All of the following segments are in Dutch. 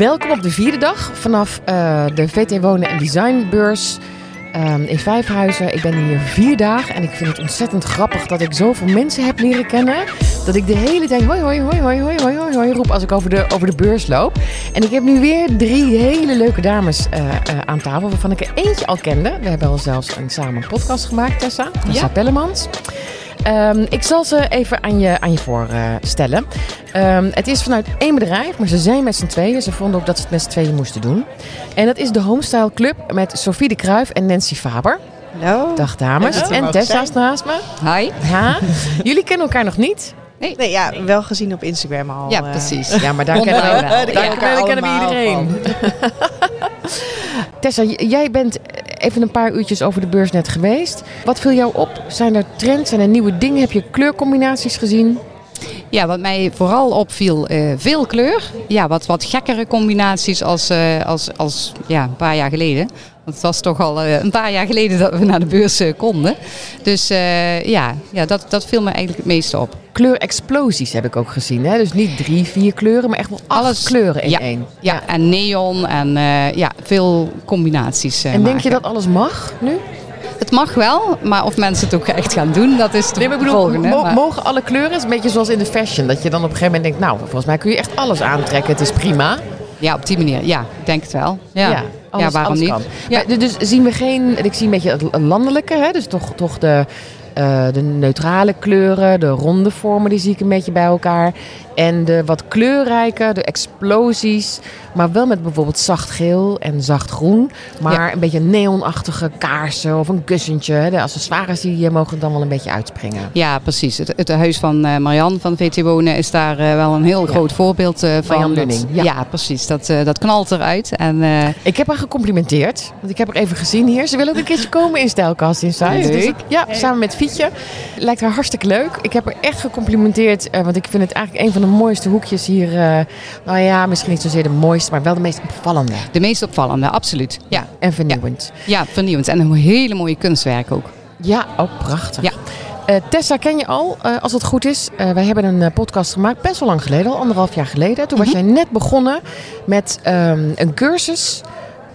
Welkom op de vierde dag vanaf uh, de VT Wonen en Designbeurs um, in Vijfhuizen. Ik ben hier vier dagen en ik vind het ontzettend grappig dat ik zoveel mensen heb leren kennen. Dat ik de hele tijd hoi hoi hoi hoi hoi hoi hoi, hoi roep als ik over de, over de beurs loop. En ik heb nu weer drie hele leuke dames uh, uh, aan tafel waarvan ik er eentje al kende. We hebben al zelfs een, samen een podcast gemaakt, Tessa. Tessa ja. Pellemans. Um, ik zal ze even aan je, aan je voorstellen. Um, het is vanuit één bedrijf, maar ze zijn met z'n tweeën. Ze vonden ook dat ze het met z'n tweeën moesten doen. En dat is de Homestyle Club met Sophie de Kruijf en Nancy Faber. Hallo. Dag dames. Hallo. En Tessa is naast me. Hi. Ja. Jullie kennen elkaar nog niet? Nee. nee, ja, wel gezien op Instagram al. Ja, precies. Ja, maar daar kennen we, Daar kennen we iedereen. Tessa, jij bent even een paar uurtjes over de beurs net geweest. Wat viel jou op? Zijn er trends, zijn er nieuwe dingen? Heb je kleurcombinaties gezien? Ja, wat mij vooral opviel, uh, veel kleur. Ja, wat, wat gekkere combinaties als, uh, als, als ja, een paar jaar geleden. Want het was toch al uh, een paar jaar geleden dat we naar de beurs konden. Dus ja, ja dat, dat viel me eigenlijk het meeste op. Kleurexplosies heb ik ook gezien. Hè? Dus niet drie, vier kleuren, maar echt wel alles kleuren in ja, één. Ja, en neon en ja, veel combinaties. en denk maken. je dat alles mag nu? Het mag wel, maar of mensen het ook echt gaan doen, dat is de nee, maar ik bedoel, volgende. Mo maar... Mogen alle kleuren? Is een beetje zoals in de fashion. Dat je dan op een gegeven moment denkt, nou, volgens mij kun je echt alles aantrekken. Het is prima. Ja, op die manier. Ja, ik denk het wel. Ja, ja, alles, ja waarom niet? Kan. Ja. Maar, dus zien we geen, ik zie een beetje het landelijke, hè? dus toch, toch de, uh, de neutrale kleuren, de ronde vormen, die zie ik een beetje bij elkaar. En de wat kleurrijke, de explosies, maar wel met bijvoorbeeld zacht geel en zacht groen. Maar ja. een beetje neonachtige kaarsen of een kussentje. De accessoires die mogen dan wel een beetje uitspringen. Ja, precies. Het, het huis van uh, Marian van VT Wonen is daar uh, wel een heel ja. groot voorbeeld van. Jan Lunning. Ja. ja. precies. Dat, dat knalt eruit. En, ik heb haar gecomplimenteerd, want ik heb haar even gezien hier. Ze wil ook een keertje komen in Stijlkast Inside. Dus ik, ja, samen met Fietje. Lijkt haar hartstikke leuk. Ik heb haar echt gecomplimenteerd, want ik vind het eigenlijk een van de mooiste hoekjes hier. nou ja, misschien niet zozeer de mooiste, maar wel de meest opvallende. De meest opvallende, absoluut. Ja. En vernieuwend. Ja, ja vernieuwend. En een hele mooie kunstwerk ook. Ja, ook prachtig. Ja. Uh, Tessa ken je al, uh, als het goed is. Uh, wij hebben een podcast gemaakt, best wel lang geleden, al anderhalf jaar geleden. Toen was Mhm. jij net begonnen met um, een cursus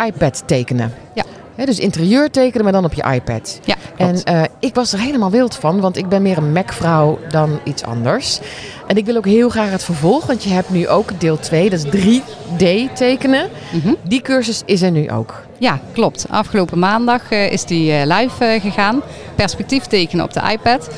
iPad tekenen. Ja. He, dus interieur tekenen, maar dan op je iPad. Ja, en uh, ik was er helemaal wild van, want ik ben meer een Mac-vrouw dan iets anders. En ik wil ook heel graag het vervolg, want je hebt nu ook deel 2, dat is 3D tekenen. Mm -hmm. Die cursus is er nu ook. Ja, klopt. Afgelopen maandag uh, is die uh, live gegaan. Perspectief tekenen op de iPad.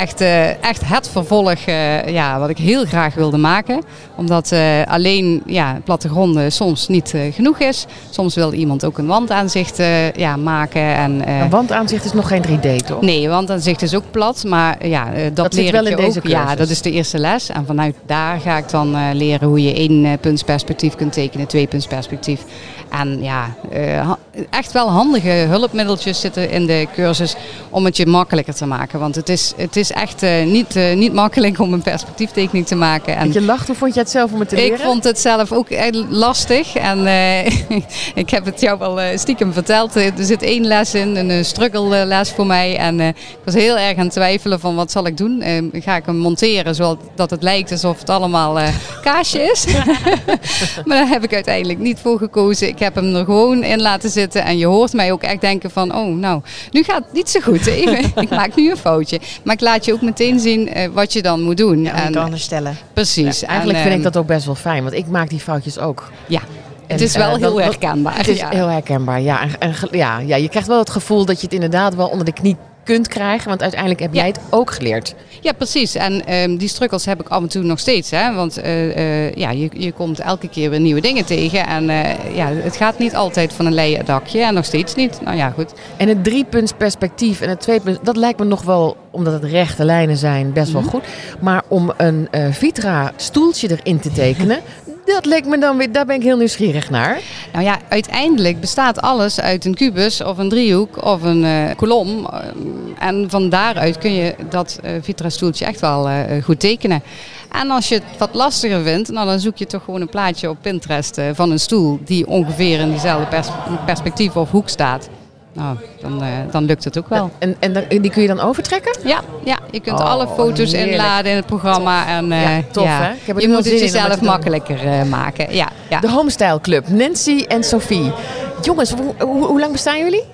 Echt, echt het vervolg ja, wat ik heel graag wilde maken. Omdat alleen ja, plattegronden soms niet genoeg is. Soms wil iemand ook een wandaanzicht ja, maken. En, een wandaanzicht is nog geen 3D, toch? Nee, een wandaanzicht is ook plat. Maar ja, dat, dat leer zit wel ik in je deze ook. cursus. Ja, dat is de eerste les. En vanuit daar ga ik dan leren hoe je één puntsperspectief kunt tekenen. Twee puntsperspectief. En ja, echt wel handige hulpmiddeltjes zitten in de cursus om het je makkelijker te maken. Want het is, het is echt uh, niet, uh, niet makkelijk om een perspectieftechniek te maken. En je lacht, hoe vond je het zelf om het te leren? Ik vond het zelf ook lastig. En ik heb het jou wel stiekem verteld. Er zit één les in, een struggle les voor mij. En ik was heel erg aan het twijfelen van wat zal ik doen? ga ik hem monteren zodat het lijkt alsof het allemaal kaasje is? maar daar heb ik uiteindelijk niet voor gekozen. Ik heb hem er gewoon in laten zitten. En je hoort mij ook echt denken van, oh nou, nu gaat het niet zo goed. Even, ik maak nu een foutje. Maar ik laat je ook meteen zien uh, wat je dan moet doen. Ja, en, kan herstellen. Precies. Ja, eigenlijk en, vind ik dat ook best wel fijn, want ik maak die foutjes ook. Ja. En, het is wel uh, heel herkenbaar. Het is ja. heel herkenbaar, ja. En, en, ja, ja. Je krijgt wel het gevoel dat je het inderdaad wel onder de knie kunt krijgen. Want uiteindelijk heb jij het ook geleerd. Ja, precies. En um, die struggles heb ik af en toe nog steeds. Hè? Want uh, uh, ja, je, je komt elke keer weer nieuwe dingen tegen. En uh, ja, het gaat niet altijd van een leien dakje. En nog steeds niet. Nou ja, goed. En het driepunts perspectief en het tweepunts... dat lijkt me nog wel, omdat het rechte lijnen zijn, best wel mm -hmm. goed. Maar om een Vitra stoeltje erin te tekenen... Dat leek me dan weer, daar ben ik heel nieuwsgierig naar. Nou ja, uiteindelijk bestaat alles uit een kubus of een driehoek of een uh, kolom. En van daaruit kun je dat uh, Vitra-stoeltje echt wel goed tekenen. En als je het wat lastiger vindt, nou, dan zoek je toch gewoon een plaatje op Pinterest van een stoel die ongeveer in diezelfde pers perspectief of hoek staat. Nou, dan, uh, dan lukt het ook wel. En, en dan, die kun je dan overtrekken? Ja, ja, Je kunt Oh, alle foto's heerlijk. inladen in het programma. En, eh, Ja, tof, hè? Ik heb je moet het jezelf makkelijker eh, maken. Ja, ja. De Homestyle Club, Nancy en Sophie. Jongens, hoe, hoe, hoe lang bestaan jullie?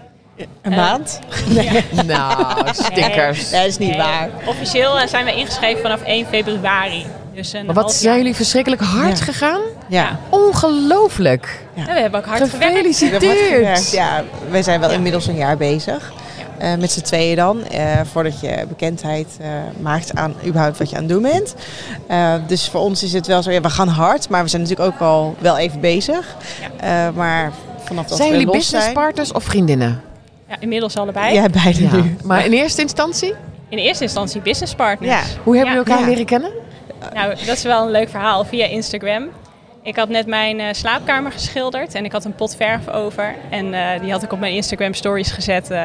Een maand? Nou, stickers. Dat is niet Nee, waar. Officieel eh, zijn we ingeschreven vanaf 1 februari. Dus een Maar wat half zijn jullie verschrikkelijk hard Ja. gegaan? Ja. Ja, Ongelooflijk. we hebben ook hard. We Gefeliciteerd. gewerkt. Ja, wij zijn wel inmiddels een jaar bezig. Eh, met z'n tweeën dan. eh, voordat je bekendheid eh, maakt aan überhaupt wat je aan het doen bent. Eh, dus voor ons is het wel zo, ja, we gaan hard. Maar we zijn natuurlijk ook al wel even bezig. Eh, maar vanaf dat Zijn we jullie los business zijn... partners of vriendinnen? Ja, inmiddels allebei. Ja, beide Ja. nu. Maar in eerste instantie, In eerste instantie business partners. Ja. hoe hebben Ja. jullie elkaar Ja. leren kennen? Nou, dat is wel een leuk verhaal via Instagram. Ik had net mijn eh, slaapkamer geschilderd en ik had een pot verf over. En eh, die had ik op mijn Instagram stories gezet eh,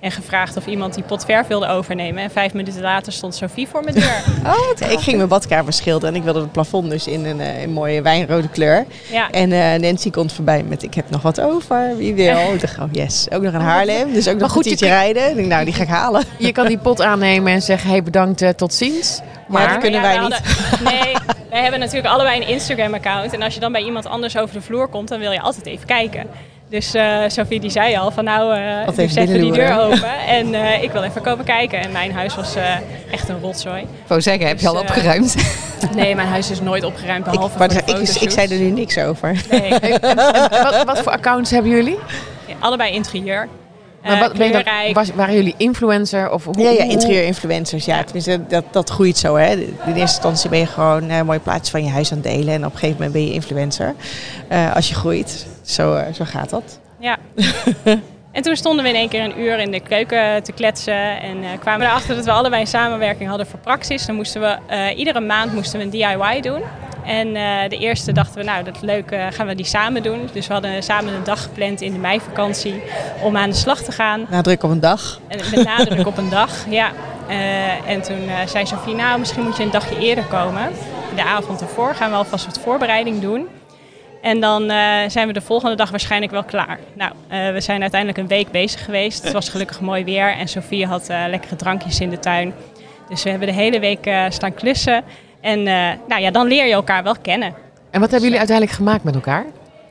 en gevraagd of iemand die pot verf wilde overnemen. En vijf minuten later stond Sophie voor mijn deur. Ja, ik ging mijn badkamer schilderen en ik wilde het plafond dus in een, eh, een mooie wijnrode kleur. Ja, En eh, Nancy komt voorbij met ik heb nog wat over, wie wil. Ik dacht, oh yes, ook nog een Haarlem, dus ook nog goed, een je kwartiertje rijden. Ik denk, nou, die ga ik halen. Je kan die pot aannemen en zeggen, hey bedankt, tot ziens. Maar dat kunnen wij niet. hadden- nee, wij hebben natuurlijk allebei een Instagram-account. En als je dan bij iemand anders over de vloer komt, dan wil je altijd even kijken. Dus eh Sophie die zei al van nou, eh doe eens even die deur open. En eh, ik wil even komen kijken. En mijn huis was eh, echt een rotzooi. Ik wou zeggen, heb je al Dus, opgeruimd? Nee, mijn huis is nooit opgeruimd Ik, behalve maar voor de ik, ik, zei er nu niks over. Nee, wat, wat voor accounts hebben jullie? allebei interieur. Maar Eh, wat, ben je dan- kleurrijk. was, waren jullie influencer? Of hoe, Ja, ja, interieur-influencers. Ja, tenminste, dat, dat groeit zo. Hè. In eerste instantie ben je gewoon eh, mooie plaatjes van je huis aan het delen. En op een gegeven moment ben je influencer. Eh, als je groeit. Zo, zo gaat dat. Ja. En toen stonden we in één keer een uur in de keuken te kletsen en eh, kwamen we erachter dat we allebei een samenwerking hadden voor Praxis. Dan moesten we eh, iedere maand moesten we een DIY doen. En eh, de eerste dachten we, nou dat is leuk, eh, gaan we die samen doen. Dus we hadden samen een dag gepland in de meivakantie om aan de slag te gaan. Nadruk op een dag. En met nadruk op een dag, ja. Eh, en toen zei Sophie, nou misschien moet je een dagje eerder komen. De avond ervoor gaan we alvast wat voorbereiding doen. En dan zijn we de volgende dag waarschijnlijk wel klaar. Nou, we zijn uiteindelijk een week bezig geweest. Het was gelukkig mooi weer en Sophie had lekkere drankjes in de tuin. Dus we hebben de hele week staan klussen. En eh, nou ja, dan leer je elkaar wel kennen. En wat hebben jullie uiteindelijk gemaakt met elkaar?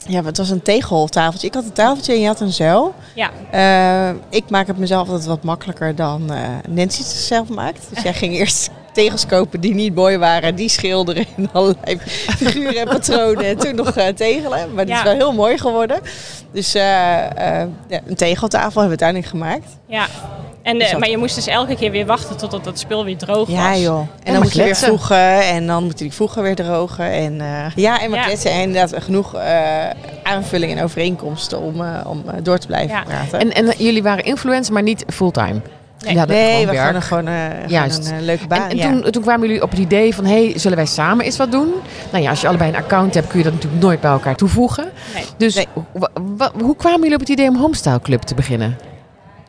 Ja, het was een tegeltafeltje. Ik had een tafeltje en je had een zuil. Ja, Eh, ik maak het mezelf altijd wat makkelijker dan eh, Nancy het zelf maakt. Dus jij ging eerst tegels kopen die niet mooi waren. Die schilderen in allerlei figuren en patronen. En toen nog eh, tegelen. Maar die is wel heel mooi geworden. Dus eh, eh, ja, een tegeltafel hebben we uiteindelijk gemaakt. ja. En, Dus eh, dat- maar je moest dus elke keer weer wachten totdat het spul weer droog was. Ja joh. En dan moet je weer voegen. En dan moeten die voegen weer drogen. En, eh, ja, en maar Ja. kletsen. En inderdaad genoeg eh, aanvulling en overeenkomsten om, eh, om door te blijven Ja. praten. En, en jullie waren influencer, maar niet fulltime? Nee. Ja, dat nee, gewoon we werk. gaan gewoon, eh, gewoon Juist. een eh, leuke baan. En, en ja. toen, toen kwamen jullie op het idee van, hey, zullen wij samen eens wat doen? Nou ja, als je allebei een account hebt, kun je dat natuurlijk nooit bij elkaar toevoegen. Nee. Dus hoe kwamen jullie op het idee om Homestyle Club te beginnen?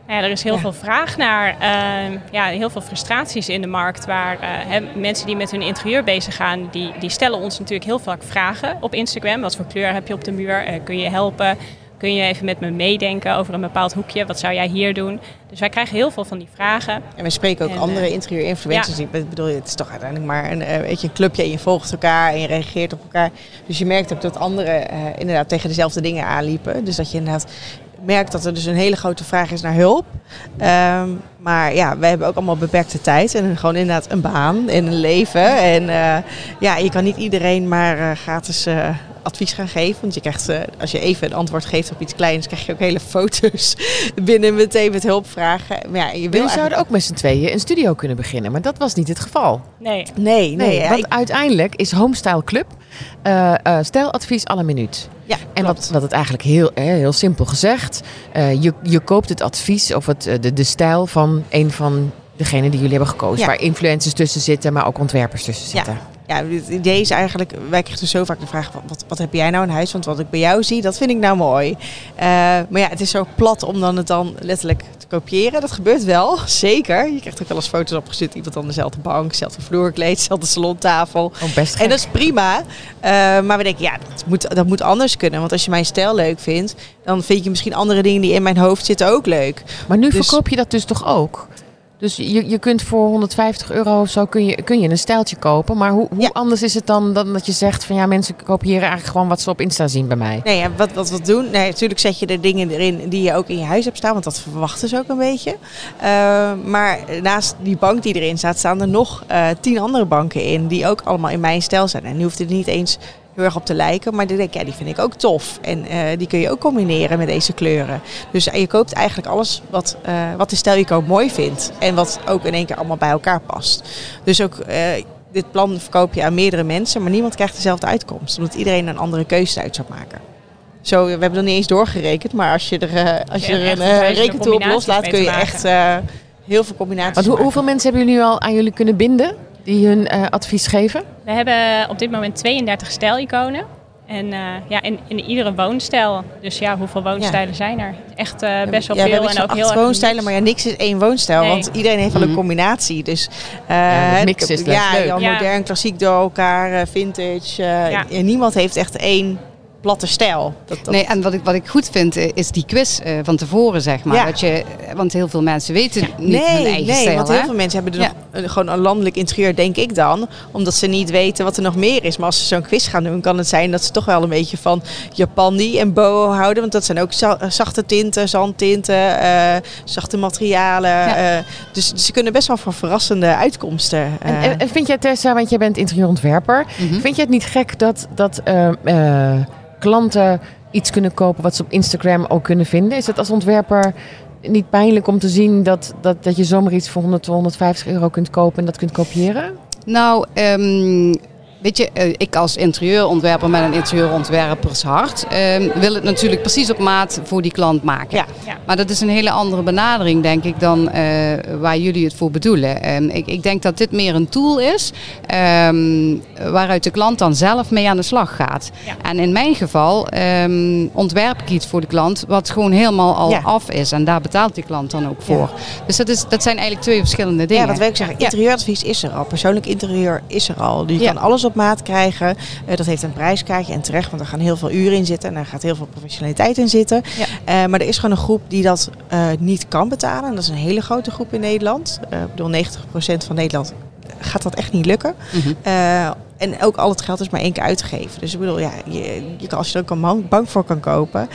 Ja, er is heel Ja. veel vraag naar, eh, ja, heel veel frustraties in de markt. Waar eh, hè, mensen die met hun interieur bezig gaan, die, die stellen ons natuurlijk heel vaak vragen op Instagram. Wat voor kleur heb je op de muur? Eh, kun je helpen? Kun je even met me meedenken over een bepaald hoekje? Wat zou jij hier doen? Dus wij krijgen heel veel van die vragen. En we spreken ook En, andere eh, interieur-influencers. Ik bedoel, het is toch uiteindelijk maar een, eh, weet je, een clubje en je volgt elkaar en je reageert op elkaar. Dus je merkt ook dat anderen eh, inderdaad tegen dezelfde dingen aanliepen. Dus dat je inderdaad merkt dat er dus een hele grote vraag is naar hulp. Ehm, maar ja, wij hebben ook allemaal beperkte tijd en gewoon inderdaad een baan en een leven. En eh, ja, je kan niet iedereen maar eh, gratis eh, advies gaan geven. Want je krijgt, eh, als je even een antwoord geeft op iets kleins, krijg je ook hele foto's binnen meteen met hulpvragen. Maar ja, je wil eigenlijk- zouden ook met z'n tweeën een studio kunnen beginnen, maar dat was niet het geval. Nee, Nee, nee. Nee, ja, want ik- uiteindelijk is Homestyle Club eh eh, stijladvies la minuut. ja, En wat, wat het eigenlijk heel, heel simpel gezegd, eh, je, je koopt het advies of het, eh, de, de stijl van een van degenen die jullie hebben gekozen. Ja. Waar influencers tussen zitten, maar ook ontwerpers tussen zitten. Ja, het idee is eigenlijk, wij krijgen dus zo vaak de vraag, wat- wat, heb jij nou in huis? Want wat ik bij jou zie, dat vind ik nou mooi. Eh, maar ja, het is zo plat om dan het dan letterlijk te kopiëren. Dat gebeurt wel, zeker. Je krijgt ook wel eens foto's opgestuurd, iemand aan dezelfde bank, dezelfde vloerkleed, dezelfde salontafel. Oh, best En dat is prima. Eh, maar we denken, ja, dat moet, dat moet anders kunnen. Want als je mijn stijl leuk vindt, dan vind je misschien andere dingen die in mijn hoofd zitten ook leuk. Maar nu dus- verkoop je dat dus toch ook? Dus je, je kunt voor 150 euro of zo kun je, kun je een stijltje kopen. Maar hoe, hoe Ja. anders is het dan, dan dat je zegt van ja, mensen kopiëren eigenlijk gewoon wat ze op Insta zien bij mij. Nee, ja, wat, wat we doen, nee, natuurlijk zet je er dingen erin die je ook in je huis hebt staan, want dat verwachten ze ook een beetje. Eh, maar naast die bank die erin staat, staan er nog eh, tien andere banken in, die ook allemaal in mijn stijl zijn. En die hoeft er niet eens heel erg op te lijken, maar die denk ik, ja, die vind ik ook tof. En eh, die kun je ook combineren met deze kleuren. Dus eh, je koopt eigenlijk alles wat, eh, wat de stijlicoon mooi vindt en wat ook in één keer allemaal bij elkaar past. Dus ook... eh, dit plan verkoop je aan meerdere mensen, maar niemand krijgt dezelfde uitkomst. Omdat iedereen een andere keuze uit zou maken. Zo, we hebben er niet eens doorgerekend, maar als je er, eh, als je Ja, er een uh, rekentool op loslaat, kun je echt eh, heel veel combinaties Want hoe, maken. hoeveel mensen hebben jullie nu al aan jullie kunnen binden die hun eh, advies geven? We hebben op dit moment 32 stijliconen. En eh, ja, in, in iedere woonstijl. Dus ja, hoeveel woonstijlen zijn er? Echt eh, best wel ja, veel en ook acht heel erg woonstijlen, maar ja, niks is één woonstijl. Nee. Want iedereen heeft wel een Mhm. combinatie. Dus eh, Ja, het- mix is leuk. ja, modern, klassiek door elkaar, vintage. eh, Ja. en niemand heeft echt één platte stijl. Dat, dat, Nee, en wat ik, wat ik goed vind eh, is die quiz eh, van tevoren, zeg maar. Ja. Dat je, eh, want heel veel mensen weten niet hun Nee, eigen nee stijl. want hè? heel veel mensen hebben er Ja. nog een, gewoon een landelijk interieur, denk ik dan. Omdat ze niet weten wat er nog meer is. Maar als ze zo'n quiz gaan doen, kan het zijn dat ze toch wel een beetje van Japandi en boho houden. Want dat zijn ook za- zachte tinten, zandtinten, eh, zachte materialen. Ja. eh, dus, dus ze kunnen best wel voor verrassende uitkomsten. En, en, en vind jij Tessa, want jij bent interieurontwerper, Mhm. vind je het niet gek dat, dat klanten iets kunnen kopen wat ze op Instagram ook kunnen vinden? Is het als ontwerper niet pijnlijk om te zien dat, dat, dat je zomaar iets voor 100, 150 euro kunt kopen en dat kunt kopiëren? Nou, ehm, weet je, eh, ik als interieurontwerper met een interieurontwerpershart ehm wil het natuurlijk precies op maat voor die klant maken. Ja. Ja. Maar dat is een hele andere benadering, denk ik, dan eh, waar jullie het voor bedoelen. Ehm, ik, ik denk dat dit meer een tool is ehm, waaruit de klant dan zelf mee aan de slag gaat. Ja. En in mijn geval ehm, ontwerp ik iets voor de klant wat gewoon helemaal al Ja. af is. En daar betaalt die klant dan ook voor. Dus dat, is, dat zijn eigenlijk twee verschillende dingen. Ja, wat wil ik zeggen? Ja. Interieuradvies is er al. Persoonlijk interieur is er al. Je Ja. kan alles op maat krijgen. Eh, dat heeft een prijskaartje en terecht, want er gaan heel veel uren in zitten en er gaat heel veel professionaliteit in zitten. Ja. Eh, maar er is gewoon een groep die dat eh, niet kan betalen. En dat is een hele grote groep in Nederland. Ik bedoel, 90% van Nederland gaat dat echt niet lukken. Mhm. En ook al het geld is maar één keer uitgegeven. Dus ik bedoel, ja, je, je kan, als je er ook een man- bank voor kan kopen,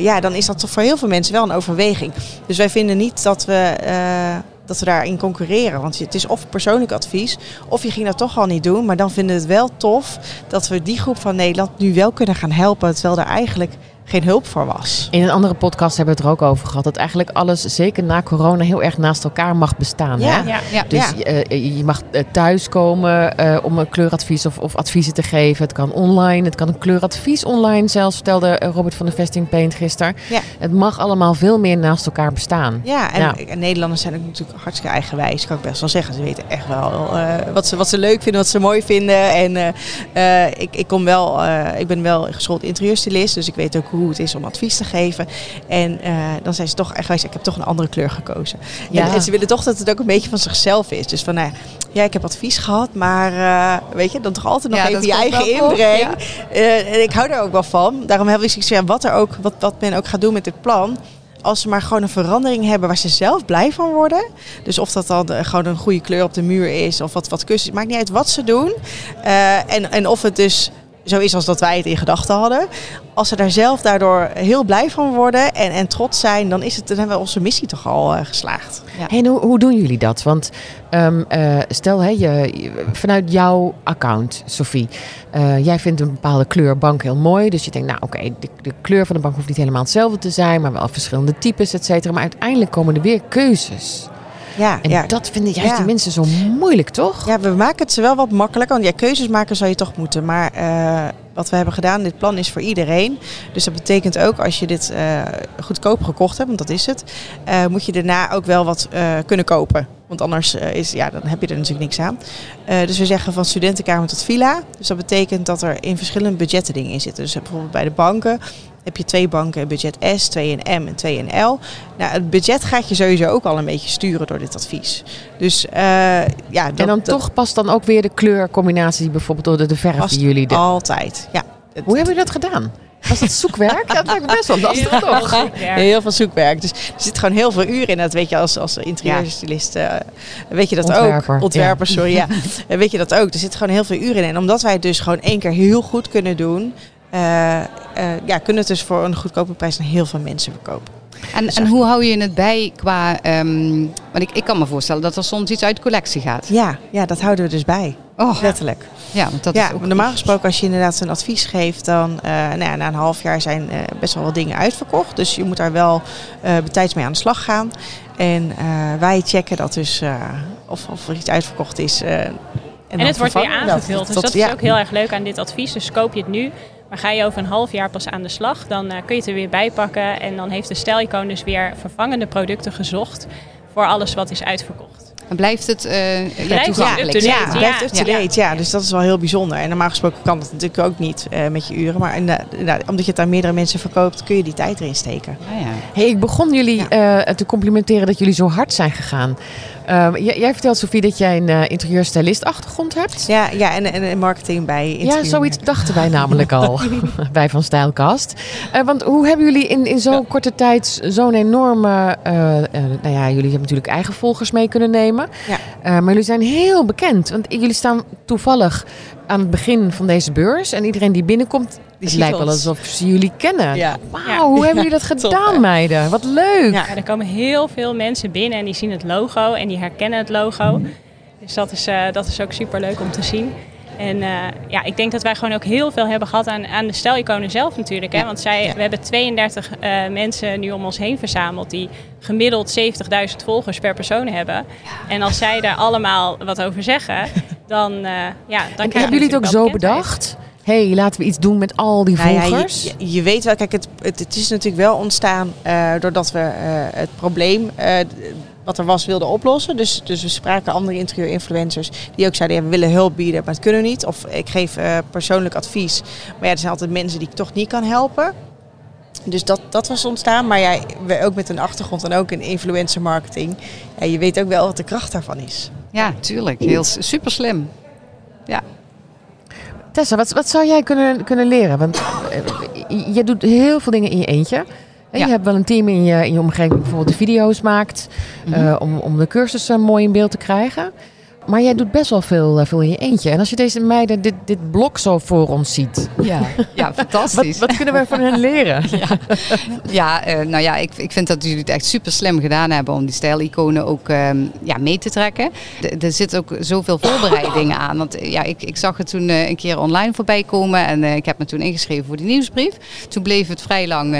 ja, dan is dat toch voor heel veel mensen wel een overweging. Dus wij vinden niet dat we, dat we daarin concurreren. Want het is of persoonlijk advies, of je ging dat toch al niet doen. Maar dan vinden we het wel tof dat we die groep van Nederland nu wel kunnen gaan helpen. Terwijl er eigenlijk geen hulp voor was. In een andere podcast hebben we het er ook over gehad. Dat eigenlijk alles, zeker na corona, heel erg naast elkaar mag bestaan. Ja. Hè? Ja. Ja. Dus Ja. eh, je mag eh, thuiskomen eh, om een kleuradvies of, of adviezen te geven. Het kan online, het kan een kleuradvies online zelfs, vertelde eh, Robert van de Vesting Paint gisteren. Ja. Het mag allemaal veel meer naast elkaar bestaan. Ja, en, Ja. en Nederlanders zijn ook natuurlijk hartstikke eigenwijs, kan ik best wel zeggen. Ze weten echt wel eh, wat, ze, wat ze leuk vinden, wat ze mooi vinden. En eh, eh, ik, ik, kom wel, eh, ik ben wel geschoold interieurstylist, dus ik weet ook hoe het is om advies te geven. En eh, dan zijn ze toch eigenwijs, ik heb toch een andere kleur gekozen. Ja. En, en ze willen toch dat het ook een beetje van zichzelf is. Dus van, nou, ja, ik heb advies gehad, maar eh, weet je, dan toch altijd nog Ja, even je eigen inbreng. Eh, en ik hou daar ook wel van. Daarom heb ik zoiets van, wat, er ook, wat, wat men ook gaat doen met dit plan. Als ze maar gewoon een verandering hebben waar ze zelf blij van worden. Dus of dat dan gewoon een goede kleur op de muur is of wat, wat kussens. Maakt niet uit wat ze doen. En, en of het dus zo is als dat wij het in gedachten hadden. Als ze daar zelf daardoor heel blij van worden en, en trots zijn, dan, is het, dan hebben we onze missie toch al eh, geslaagd. Hey, en hoe, hoe doen jullie dat? Want ehm, eh, stel, hè, je, je- vanuit jouw account, Sophie, eh, jij vindt een bepaalde kleur bank heel mooi. Dus je denkt, nou oké, de, de kleur van de bank hoeft niet helemaal hetzelfde te zijn, maar wel verschillende types, et cetera. Maar uiteindelijk komen er weer keuzes. Ja, En ja. dat vinden juist die mensen zo moeilijk, toch? Ja, we maken het ze wel wat makkelijker. Want ja, keuzes maken zou je toch moeten. Maar eh, wat we hebben gedaan, dit plan is voor iedereen. Dus dat betekent ook als je dit eh, goedkoop gekocht hebt, want dat is het, eh, moet je daarna ook wel wat kunnen kopen. Want anders is, ja, dan heb je er natuurlijk niks aan. Dus we zeggen van studentenkamer tot villa. Dus dat betekent dat er in verschillende budgetten dingen in zitten. Dus bijvoorbeeld bij de banken heb je twee banken budget S, twee in M en twee in L. Nou, het budget gaat je sowieso ook al een beetje sturen door dit advies. Dus eh, ja, dat, en dan dat- toch past dan ook weer de kleurcombinatie, bijvoorbeeld door de, de verf Past die jullie de. Altijd, ja. Hoe hebben jullie dat gedaan? Was dat zoekwerk? Ja, dat lijkt me best wel lastig toch? Ja, heel veel zoekwerk. Dus er zit gewoon heel veel uur in. Dat weet je als, als interieurstylist. eh, weet je dat Ontwerper, ook. Ontwerper, sorry. Ja. Weet je dat ook. Er zit gewoon heel veel uur in. En omdat wij het dus gewoon één keer heel goed kunnen doen... eh, eh, ja, kunnen het dus voor een goedkope prijs aan heel veel mensen verkopen. En, en hoe hou je het bij qua... ehm, want ik, ik kan me voorstellen dat er soms iets uit collectie gaat. Ja, ja, dat houden we dus bij. Oh, Letterlijk. ja, want dat ja, is ook normaal gesproken als je inderdaad een advies geeft, dan eh, nou ja, na een half jaar zijn eh, best wel wat dingen uitverkocht. Dus je moet daar wel eh betijds mee aan de slag gaan. En eh, wij checken dat dus eh, of, of er iets uitverkocht is. eh, en En het wordt weer dat. aangevuld. Dus Dat- dat ja. is ook heel erg leuk aan dit advies. Dus koop je het nu, maar ga je over een half jaar pas aan de slag, dan eh, kun je het er weer bij pakken. En dan heeft de stijlicoon dus weer vervangende producten gezocht voor alles wat is uitverkocht. En blijft het eh ja, Blijft toegankelijk? Ja, blijft up-to-date. ja. Dus dat is wel heel bijzonder. En normaal gesproken kan dat natuurlijk ook niet eh, met je uren. Maar inderdaad, omdat je het aan meerdere mensen verkoopt, kun je die tijd erin steken. Ah, ja. Hey, ik begon jullie eh, te complimenteren dat jullie zo hard zijn gegaan. Eh, jij, jij vertelt, Sofie, dat jij een uh, interieurstylist achtergrond hebt. Ja, ja en, en, en marketing bij Ja, interieur. zoiets dachten wij namelijk al bij Van Stijlkast. Eh, want hoe hebben jullie in, in zo'n korte tijd zo'n enorme... nou ja, jullie hebben natuurlijk eigen volgers mee kunnen nemen. Ja. Maar jullie zijn heel bekend. Want jullie staan toevallig aan het begin van deze beurs. En iedereen die binnenkomt, Die het ziet lijkt wel alsof ze jullie kennen. Ja. Wauw, Ja. hoe hebben jullie dat gedaan, meiden? Wat leuk. Ja. Ja, er komen heel veel mensen binnen en die zien het logo en die herkennen het logo. Dus dat is, eh, dat is ook super leuk om te zien. En eh, ja, ik denk dat wij gewoon ook heel veel hebben gehad aan, aan de stijliconen zelf natuurlijk. Hè? Want zij, Ja. we hebben 32 eh, mensen nu om ons heen verzameld die gemiddeld 70.000 volgers per persoon hebben. En als zij daar allemaal wat over zeggen, dan, eh ja, dan En krijg je hebben jullie het ook zo bedacht? hey, laten we iets doen met al die Nou volgers. je, je, je weet wel, kijk, het, het, het is natuurlijk wel ontstaan eh, doordat we eh, het probleem eh, wat er was wilden oplossen. Dus, dus we spraken andere interieur-influencers die ook zeiden, ja, we willen hulp bieden, maar het kunnen we niet. Of ik geef eh, persoonlijk advies, maar ja, er zijn altijd mensen die ik toch niet kan helpen. Dus dat, dat was ontstaan. Maar ja, we ook met een achtergrond en ook in influencer marketing. Ja, je weet ook wel wat de kracht daarvan is. ja, tuurlijk. Heel super slim. Tessa, wat, wat zou jij kunnen, kunnen leren? Want eh, je doet heel veel dingen in je eentje. En Ja. Je hebt wel een team in je, in je omgeving die bijvoorbeeld de video's maakt. eh, om, om de cursussen mooi in beeld te krijgen. Maar jij doet best wel veel, eh, veel in je eentje. En als je deze meiden dit, dit blok zo voor ons ziet. Ja, ja Wat, fantastisch. wat kunnen we van hen leren? Ja, eh, nou ja, ik, ik vind dat jullie het echt super slim gedaan hebben om die stijliconen ook ehm, ja, mee te trekken. D- er zit ook zoveel voorbereidingen aan. Want eh, ja, ik, ik zag het toen een keer online voorbij komen en ik heb me toen ingeschreven voor die nieuwsbrief. Toen bleef het vrij lang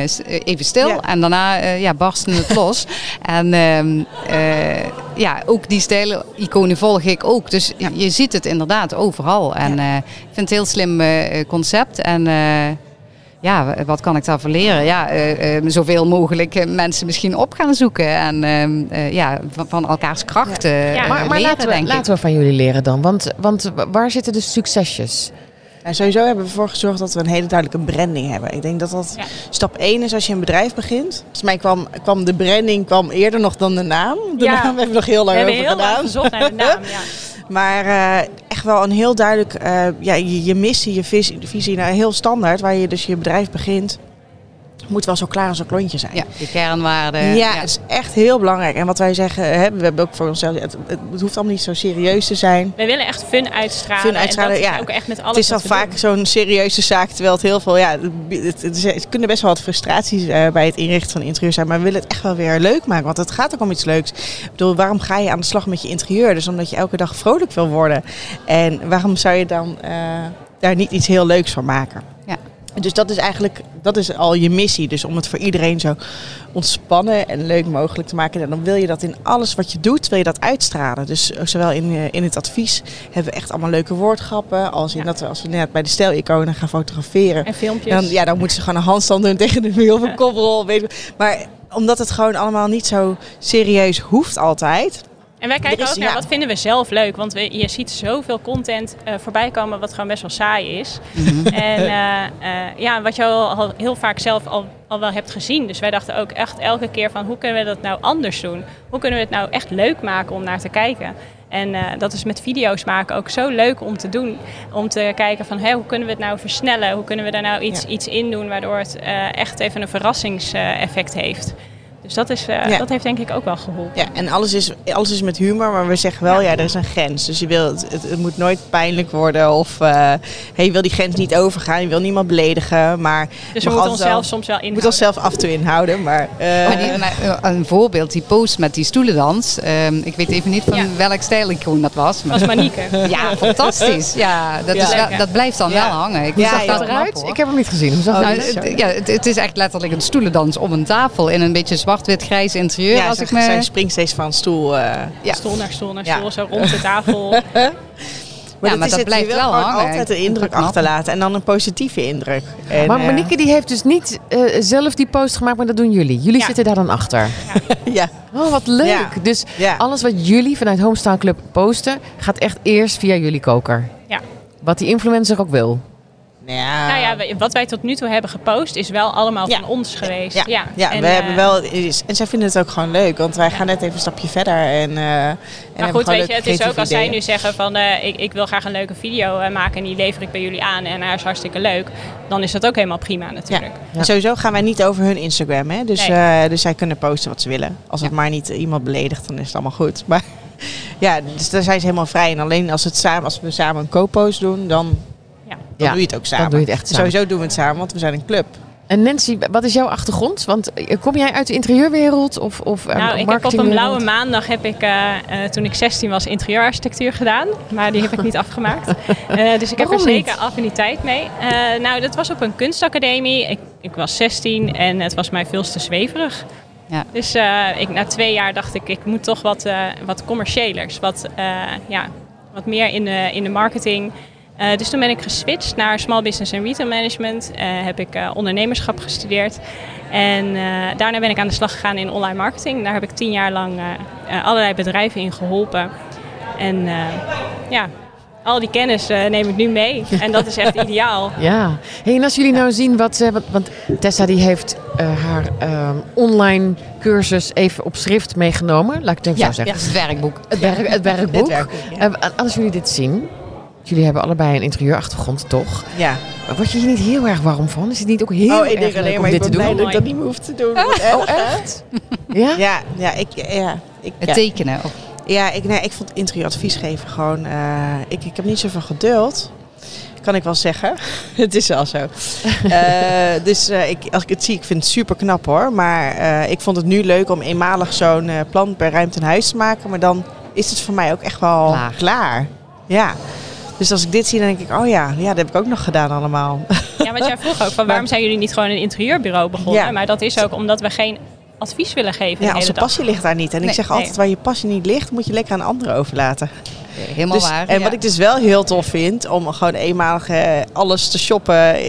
even stil Ja. en daarna ja, barstte het los. En ehm, eh, ja, ook die stijliconen volg ik ook. Dus je ziet het inderdaad overal. En eh, ik vind het een heel slim eh, concept. En eh, ja, wat kan ik daarvoor leren? Ja, zoveel mogelijk mensen misschien op gaan zoeken. En ehm, eh, ja, van, van elkaars krachten Ja. Maar, maar leren, laten, we, denk ik. laten we van jullie leren dan. Want, want waar zitten de succesjes? Nou, sowieso hebben we ervoor gezorgd dat we een hele duidelijke branding hebben. Ik denk dat dat Ja. stap 1 is als je een bedrijf begint. Volgens mij kwam, kwam de branding kwam eerder nog dan de naam. De Ja. naam hebben we nog heel lang over heel lang gedaan. gezocht naar de naam. Ja. Maar eh, echt wel een heel duidelijk, eh, ja, je, je missie, je visie, visie nou, heel standaard. Waar je dus je bedrijf begint, moet wel zo klaar als een klontje zijn. Ja, de kernwaarden. Ja, het is echt heel belangrijk. En wat wij zeggen, hè, we hebben ook voor onszelf, het, het hoeft allemaal niet zo serieus te zijn. We willen echt fun uitstralen. Fun uitstralen, en dat is ja. ook echt met alles Het is dan we vaak doen. zo'n serieuze zaak, terwijl het heel veel, ja, het, het, het, het kunnen best wel wat frustraties eh, bij het inrichten van interieur zijn, maar we willen het echt wel weer leuk maken, want het gaat ook om iets leuks. Ik bedoel, waarom ga je aan de slag met je interieur? Dus omdat je elke dag vrolijk wil worden. En waarom zou je dan eh, daar niet iets heel leuks van maken? Ja. Dus dat is eigenlijk, dat is al je missie. Dus om het voor iedereen zo ontspannen en leuk mogelijk te maken. En dan wil je dat in alles wat je doet, wil je dat uitstralen. Dus zowel in, eh, in het advies hebben we echt allemaal leuke woordgrappen. Als in Ja. dat we, als we net bij de stijliconen gaan fotograferen. En filmpjes. Dan, ja, dan moeten ze gewoon een handstand doen tegen de muur of een koprol. Weet je. Maar omdat het gewoon allemaal niet zo serieus hoeft altijd. En wij kijken is- ook naar ja. wat vinden we zelf leuk. Want we, je ziet zoveel content eh, voorbij komen wat gewoon best wel saai is. En eh, eh, ja, wat je al, al heel vaak zelf al, al wel hebt gezien. Dus wij dachten ook echt elke keer van hoe kunnen we dat nou anders doen? Hoe kunnen we het nou echt leuk maken om naar te kijken? En dat is met video's maken ook zo leuk om te doen. Om te kijken van hé, hoe kunnen we het nou versnellen? Hoe kunnen we daar nou iets, Ja. iets in doen waardoor het echt even een verrassingseffect heeft. Dus dat, is, eh, Ja. dat heeft denk ik ook wel geholpen. Ja, en alles is, alles is met humor, maar we zeggen wel, ja, er is een grens. Dus je wil, het, het, moet nooit pijnlijk worden of eh, hey, je wil die grens niet overgaan, je wil niemand beledigen. Maar Dus we moeten onszelf wel- soms wel je inhouden. moet onszelf af en toe inhouden. Maar, eh, Maar die- maar, eh, een voorbeeld, die post met die stoelendans. Ehm, ik weet even niet van Ja. welk stijlicoon dat was. Dat was Manieke. Ja, fantastisch. Ja, dat, Ja. is wel- dat blijft dan Ja. wel hangen. Ik Ja, zag ja. dat eruit? Ik heb hem niet gezien. Hoe zag Nou, het ja, het, het is echt letterlijk een stoelendans om een tafel in een beetje zwart-wit-grijs interieur. ja, als ze ik me... zijn springsteeds van stoel. eh, Ja. Stoel naar stoel naar Ja. stoel, zo rond de tafel. Maar, Ja, maar is dat het, blijft wel hangen. altijd een indruk achterlaten en dan een positieve indruk. En, maar eh, Monique die heeft dus niet eh, zelf die post gemaakt, maar dat doen jullie. Jullie Ja. zitten daar dan achter. ja, Oh, wat leuk. Ja. Dus ja. alles wat jullie vanuit Homestyle Club posten, gaat echt eerst via jullie koker. Ja. Wat die influencer ook wil. Ja. Nou ja, wij- wat wij tot nu toe hebben gepost is wel allemaal Ja. van ons geweest. Ja, Ja, ja En, we eh, hebben wel. En zij vinden het ook gewoon leuk, want wij gaan net even een stapje verder. En, eh en Maar goed, weet je, het is ook als zij nu zeggen van eh, ik, ik wil graag een leuke video eh, maken en die lever ik bij jullie aan en hij is hartstikke leuk, dan is dat ook helemaal prima natuurlijk. En sowieso gaan wij niet over hun Instagram, hè? Dus, Nee. eh, dus zij kunnen posten wat ze willen. Als het maar niet iemand beledigt, dan is het allemaal goed. Maar ja, dus daar zijn ze helemaal vrij. En alleen als, het samen, als we samen een co-post doen, dan. Dan Ja, doe je het ook samen. Dan doe je het echt samen. Sowieso doen we het samen, want we zijn een club. En Nancy, wat is jouw achtergrond? Want eh, kom jij uit de interieurwereld of, of eh, Nou, ik heb op een blauwe maandag heb ik, eh, toen ik 16 was, interieurarchitectuur gedaan. Maar die heb ik niet afgemaakt. Eh, dus ik heb er niet? zeker affiniteit mee. Eh, nou, dat was op een kunstacademie. Ik, ik was 16 en het was mij veel te zweverig. Ja. Dus eh, ik, na twee jaar dacht ik, ik moet toch wat, eh, wat commerciëlers. Wat, eh, ja, wat meer in de, in de marketing. Eh, dus toen ben ik geswitcht naar Small Business en Retail Management. Eh, heb ik eh, ondernemerschap gestudeerd. En eh, daarna ben ik aan de slag gegaan in online marketing. Daar heb ik tien jaar lang allerlei bedrijven in geholpen. En eh, ja, al die kennis eh, neem ik nu mee. En dat is echt ideaal. Ja. Hey, en als jullie nou zien wat, eh, wat want Tessa die heeft eh, haar ehm, online cursus even op schrift meegenomen. Laat ik het even Ja, zo zeggen. het is het werkboek. Het, werk, het werkboek. Het werkboek, ja. Als jullie dit zien, jullie hebben allebei een interieurachtergrond, toch? Ja. Word je hier niet heel erg warm van? Is het niet ook heel oh, ik erg denk leuk alleen om maar, ik dit te ben blij doen? dat ik dat niet meer hoef te doen. Erg, Oh, echt? Ja? Ja, ja, ik, ja, ik, Het ja. tekenen. Of, Ja, ik, nee, ik vond interieuradvies geven gewoon... eh, ik, ik heb niet zoveel geduld. Kan ik wel zeggen. het is wel zo. Eh, dus eh, ik, als ik het zie, ik vind het super knap hoor. Maar eh, ik vond het nu leuk om eenmalig zo'n eh, plan per ruimte een huis te maken. Maar dan is het voor mij ook echt wel Klaar. klaar. Ja. Dus als ik dit zie, dan denk ik, oh ja, ja dat heb ik ook nog gedaan allemaal. Ja, want jij vroeg ook van waarom zijn jullie niet gewoon een interieurbureau begonnen? Ja. Maar dat is ook omdat we geen advies willen geven Ja, de onze passie ligt daar niet. En ik zeg nee. altijd, waar je passie niet ligt, moet je lekker aan anderen overlaten. Helemaal Dus- waar. En wat ik dus wel heel tof vind, om gewoon eenmalig eh, alles te shoppen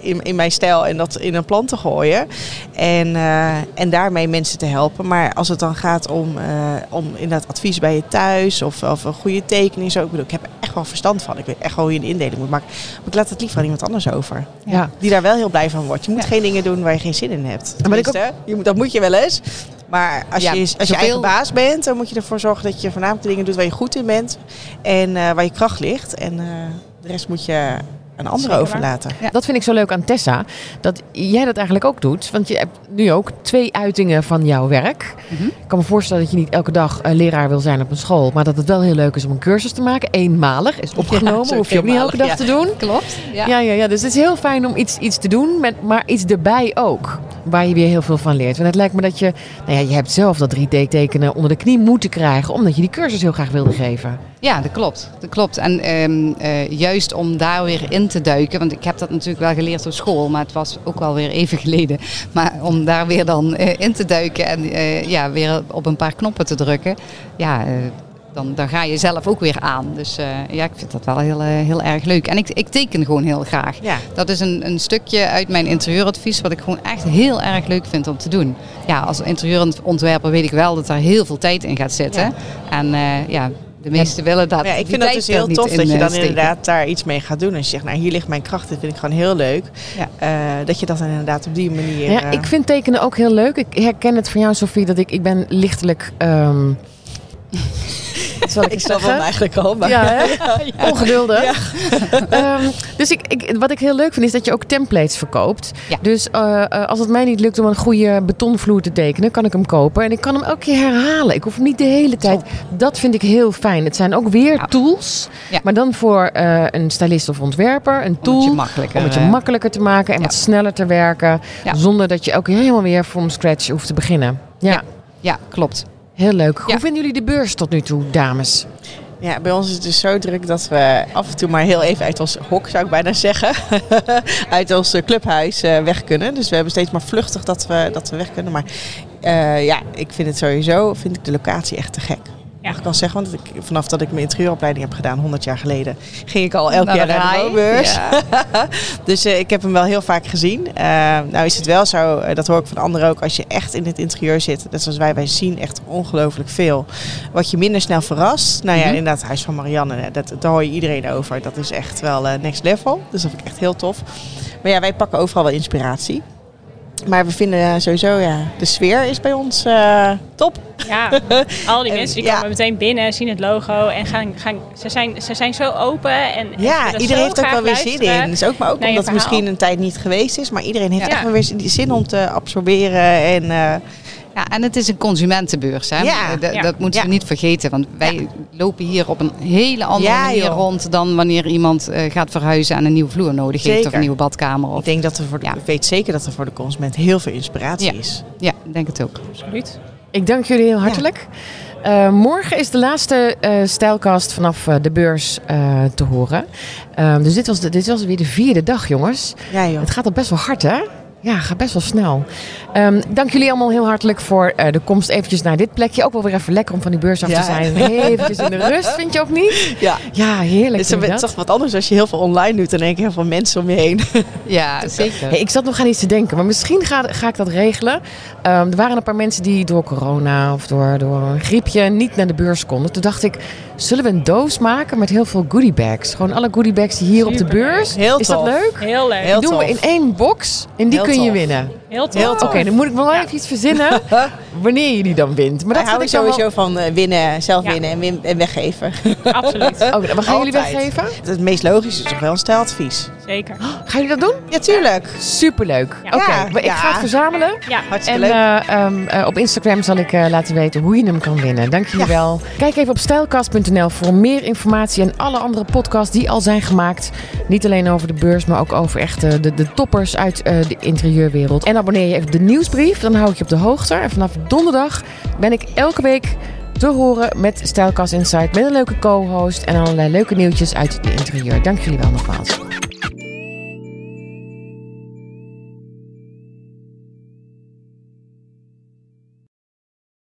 in, in mijn stijl en dat in een plan te gooien. En, eh, en daarmee mensen te helpen. Maar als het dan gaat om, eh, om inderdaad advies bij je thuis of, of een goede tekening. Zo, ik, bedoel, ik heb er echt wel verstand van. Ik weet echt wel hoe je een indeling moet maken. Maar ik laat het liever aan iemand anders over. Ja. Die daar wel heel blij van wordt. Je moet geen dingen doen waar je geen zin in hebt. Maar ik ook- je moet, dat moet je wel eens. Maar als Ja, je, als je eigen baas bent, dan moet je ervoor zorgen dat je voornamelijk de dingen doet waar je goed in bent. En eh, waar je kracht ligt. En eh, de rest moet je aan anderen Zeker waar. overlaten. Ja. Dat vind ik zo leuk aan Tessa. Dat jij dat eigenlijk ook doet. Want je hebt nu ook twee uitingen van jouw werk. Mhm. Ik kan me voorstellen dat je niet elke dag leraar wil zijn op een school. Maar dat het wel heel leuk is om een cursus te maken. Eenmalig is opgenomen. zo hoef je ook niet elke dag te doen. Klopt. Ja. Ja. Ja, ja, Dus het is heel fijn om iets, iets te doen. Met, maar iets erbij ook. Waar je weer heel veel van leert. Want het lijkt me dat je... Nou ja, je hebt zelf dat 3D-tekenen onder de knie moeten krijgen. Omdat je die cursus heel graag wilde geven. Ja, dat klopt. Dat klopt. En ehm, eh, juist om daar weer in te duiken, want ik heb dat natuurlijk wel geleerd op school, maar het was ook wel weer even geleden. Maar om daar weer dan eh, in te duiken en eh, ja, weer op een paar knoppen te drukken, ja, dan, dan ga je zelf ook weer aan. Dus ja, ik vind dat wel heel, heel erg leuk. En ik, ik teken gewoon heel graag. Ja. Dat is een, een stukje uit mijn interieuradvies wat ik gewoon echt heel erg leuk vind om te doen. Ja, als interieurontwerper weet ik wel dat daar heel veel tijd in gaat zitten. Ja. En ja, de meesten willen dat. Ja, ik die vind dat tijd dus heel niet tof dat je eh, dan steken. inderdaad daar iets mee gaat doen. Als je zegt, nou hier ligt mijn kracht, dit vind ik gewoon heel leuk. Ja. Eh, dat je dat dan inderdaad op die manier... Ja, eh, ik vind tekenen ook heel leuk. Ik herken het van jou, Sofie, dat ik, ik ben lichtelijk... ehm, zal ik Ik snap hem eigenlijk al. Maar Ja, ongeduldig. Ehm, dus ik, ik, wat ik heel leuk vind is dat je ook templates verkoopt. Dus eh, eh, als het mij niet lukt om een goede betonvloer te tekenen, kan ik hem kopen. En ik kan hem elke keer herhalen. Ik hoef hem niet de hele tijd. Dat vind ik heel fijn. Het zijn ook weer tools. Maar dan voor eh, een stylist of ontwerper. Een tool. Om het je makkelijker, om het je makkelijker te maken en wat sneller te werken. Zonder dat je elke keer helemaal weer from scratch hoeft te beginnen. Ja. Ja, klopt. Heel leuk. Ja. Hoe vinden jullie de beurs tot nu toe, dames? Ja, bij ons is het dus zo druk dat we af en toe maar heel even uit ons hok, zou ik bijna zeggen, uit ons eh, clubhuis eh, weg kunnen. Dus we hebben steeds maar vluchtig dat we, dat we weg kunnen. Maar eh, ja, ik vind het sowieso, vind ik de locatie echt te gek. Ja. Mag ik al zeggen, want ik, vanaf dat ik mijn interieuropleiding heb gedaan, 100 jaar geleden, ging ik al elk Naar jaar de naar de woonbeurs. Ja. Dus eh, ik heb hem wel heel vaak gezien. Eh, nou is het wel zo, eh, dat hoor ik van anderen ook, als je echt in het interieur zit, net zoals wij, wij zien echt ongelooflijk veel. Wat je minder snel verrast. Nou ja, Mhm. inderdaad, Huis van Marianne, dat, daar hoor je iedereen over. Dat is echt wel next level. Dus dat vind ik echt heel tof. Maar ja, wij pakken overal wel inspiratie. Maar we vinden eh, sowieso, ja, de sfeer is bij ons eh, top. Ja, al die En- mensen die ja. komen meteen binnen, zien het logo en gaan, gaan ze, zijn, ze zijn zo open. En, Ja, iedereen heeft ook wel weer zin in. Dus ook, maar ook omdat het misschien een tijd niet geweest is. Maar iedereen heeft Ja. echt wel weer zin- zin om te absorberen. En eh, Ja, en het is een consumentenbeurs. Hè? Ja. Eh, d- Ja. Dat moeten we niet vergeten. Want wij lopen hier op een hele andere Ja, manier joh. rond dan wanneer iemand eh, gaat verhuizen en een nieuwe vloer nodig heeft of een nieuwe badkamer. Of... ik denk dat er voor de, ik weet zeker dat er voor de consument heel veel inspiratie Ja. is. Ja, ik denk het ook. Absoluut. Ik dank jullie heel hartelijk. Eh, morgen is de laatste eh stijlkast vanaf eh, de beurs eh, te horen. Ehm, dus dit was, de, dit was weer de vierde dag, jongens. Ja joh. Het gaat al best wel hard, hè? Ja, gaat best wel snel. Ehm, dank jullie allemaal heel hartelijk voor eh, de komst eventjes naar dit plekje. Ook wel weer even lekker om van die beurs af Ja. te zijn. Eventjes in de rust, vind je ook niet? Ja. Ja, heerlijk. Het is toch wat anders als je heel veel online doet en denk ik heel veel mensen om je heen. Ja, zeker. Hey, ik zat nog aan iets te denken, maar misschien ga, ga ik dat regelen. Ehm, er waren een paar mensen die door corona of door, door een griepje niet naar de beurs konden. Toen dacht ik, zullen we een doos maken met heel veel goodiebags? Gewoon alle goodiebags die hier op de beurs. Heel Is dat leuk? Heel leuk. Die doen we in één box en die Heel kun je winnen. Heel tof. Heel Oké, dan moet ik wel Ja. even iets verzinnen wanneer je die dan wint. Maar dat hou ik wel- sowieso van eh, winnen, zelf Ja. winnen en, win- en weggeven. Absoluut. Oh, we gaan jullie weggeven? Het meest logische is toch wel een stijladvies. Zeker. Gaan jullie dat doen? Ja, tuurlijk. Superleuk. Ja. Oké, Ja, ik ga het verzamelen. Ja, Hartstikke En leuk. eh, ehm, eh, op Instagram zal ik eh, laten weten hoe je hem kan winnen. Dank jullie wel. Kijk even op stijlkast.nl voor meer informatie en alle andere podcasts die al zijn gemaakt. Niet alleen over de beurs, maar ook over echt de, de toppers uit de interieurwereld. En abonneer je even op de nieuwsbrief, dan hou ik je op de hoogte. En vanaf donderdag ben ik elke week te horen met Stijlkast Insight. Met een leuke co-host en allerlei leuke nieuwtjes uit de interieur. Dank jullie wel nogmaals.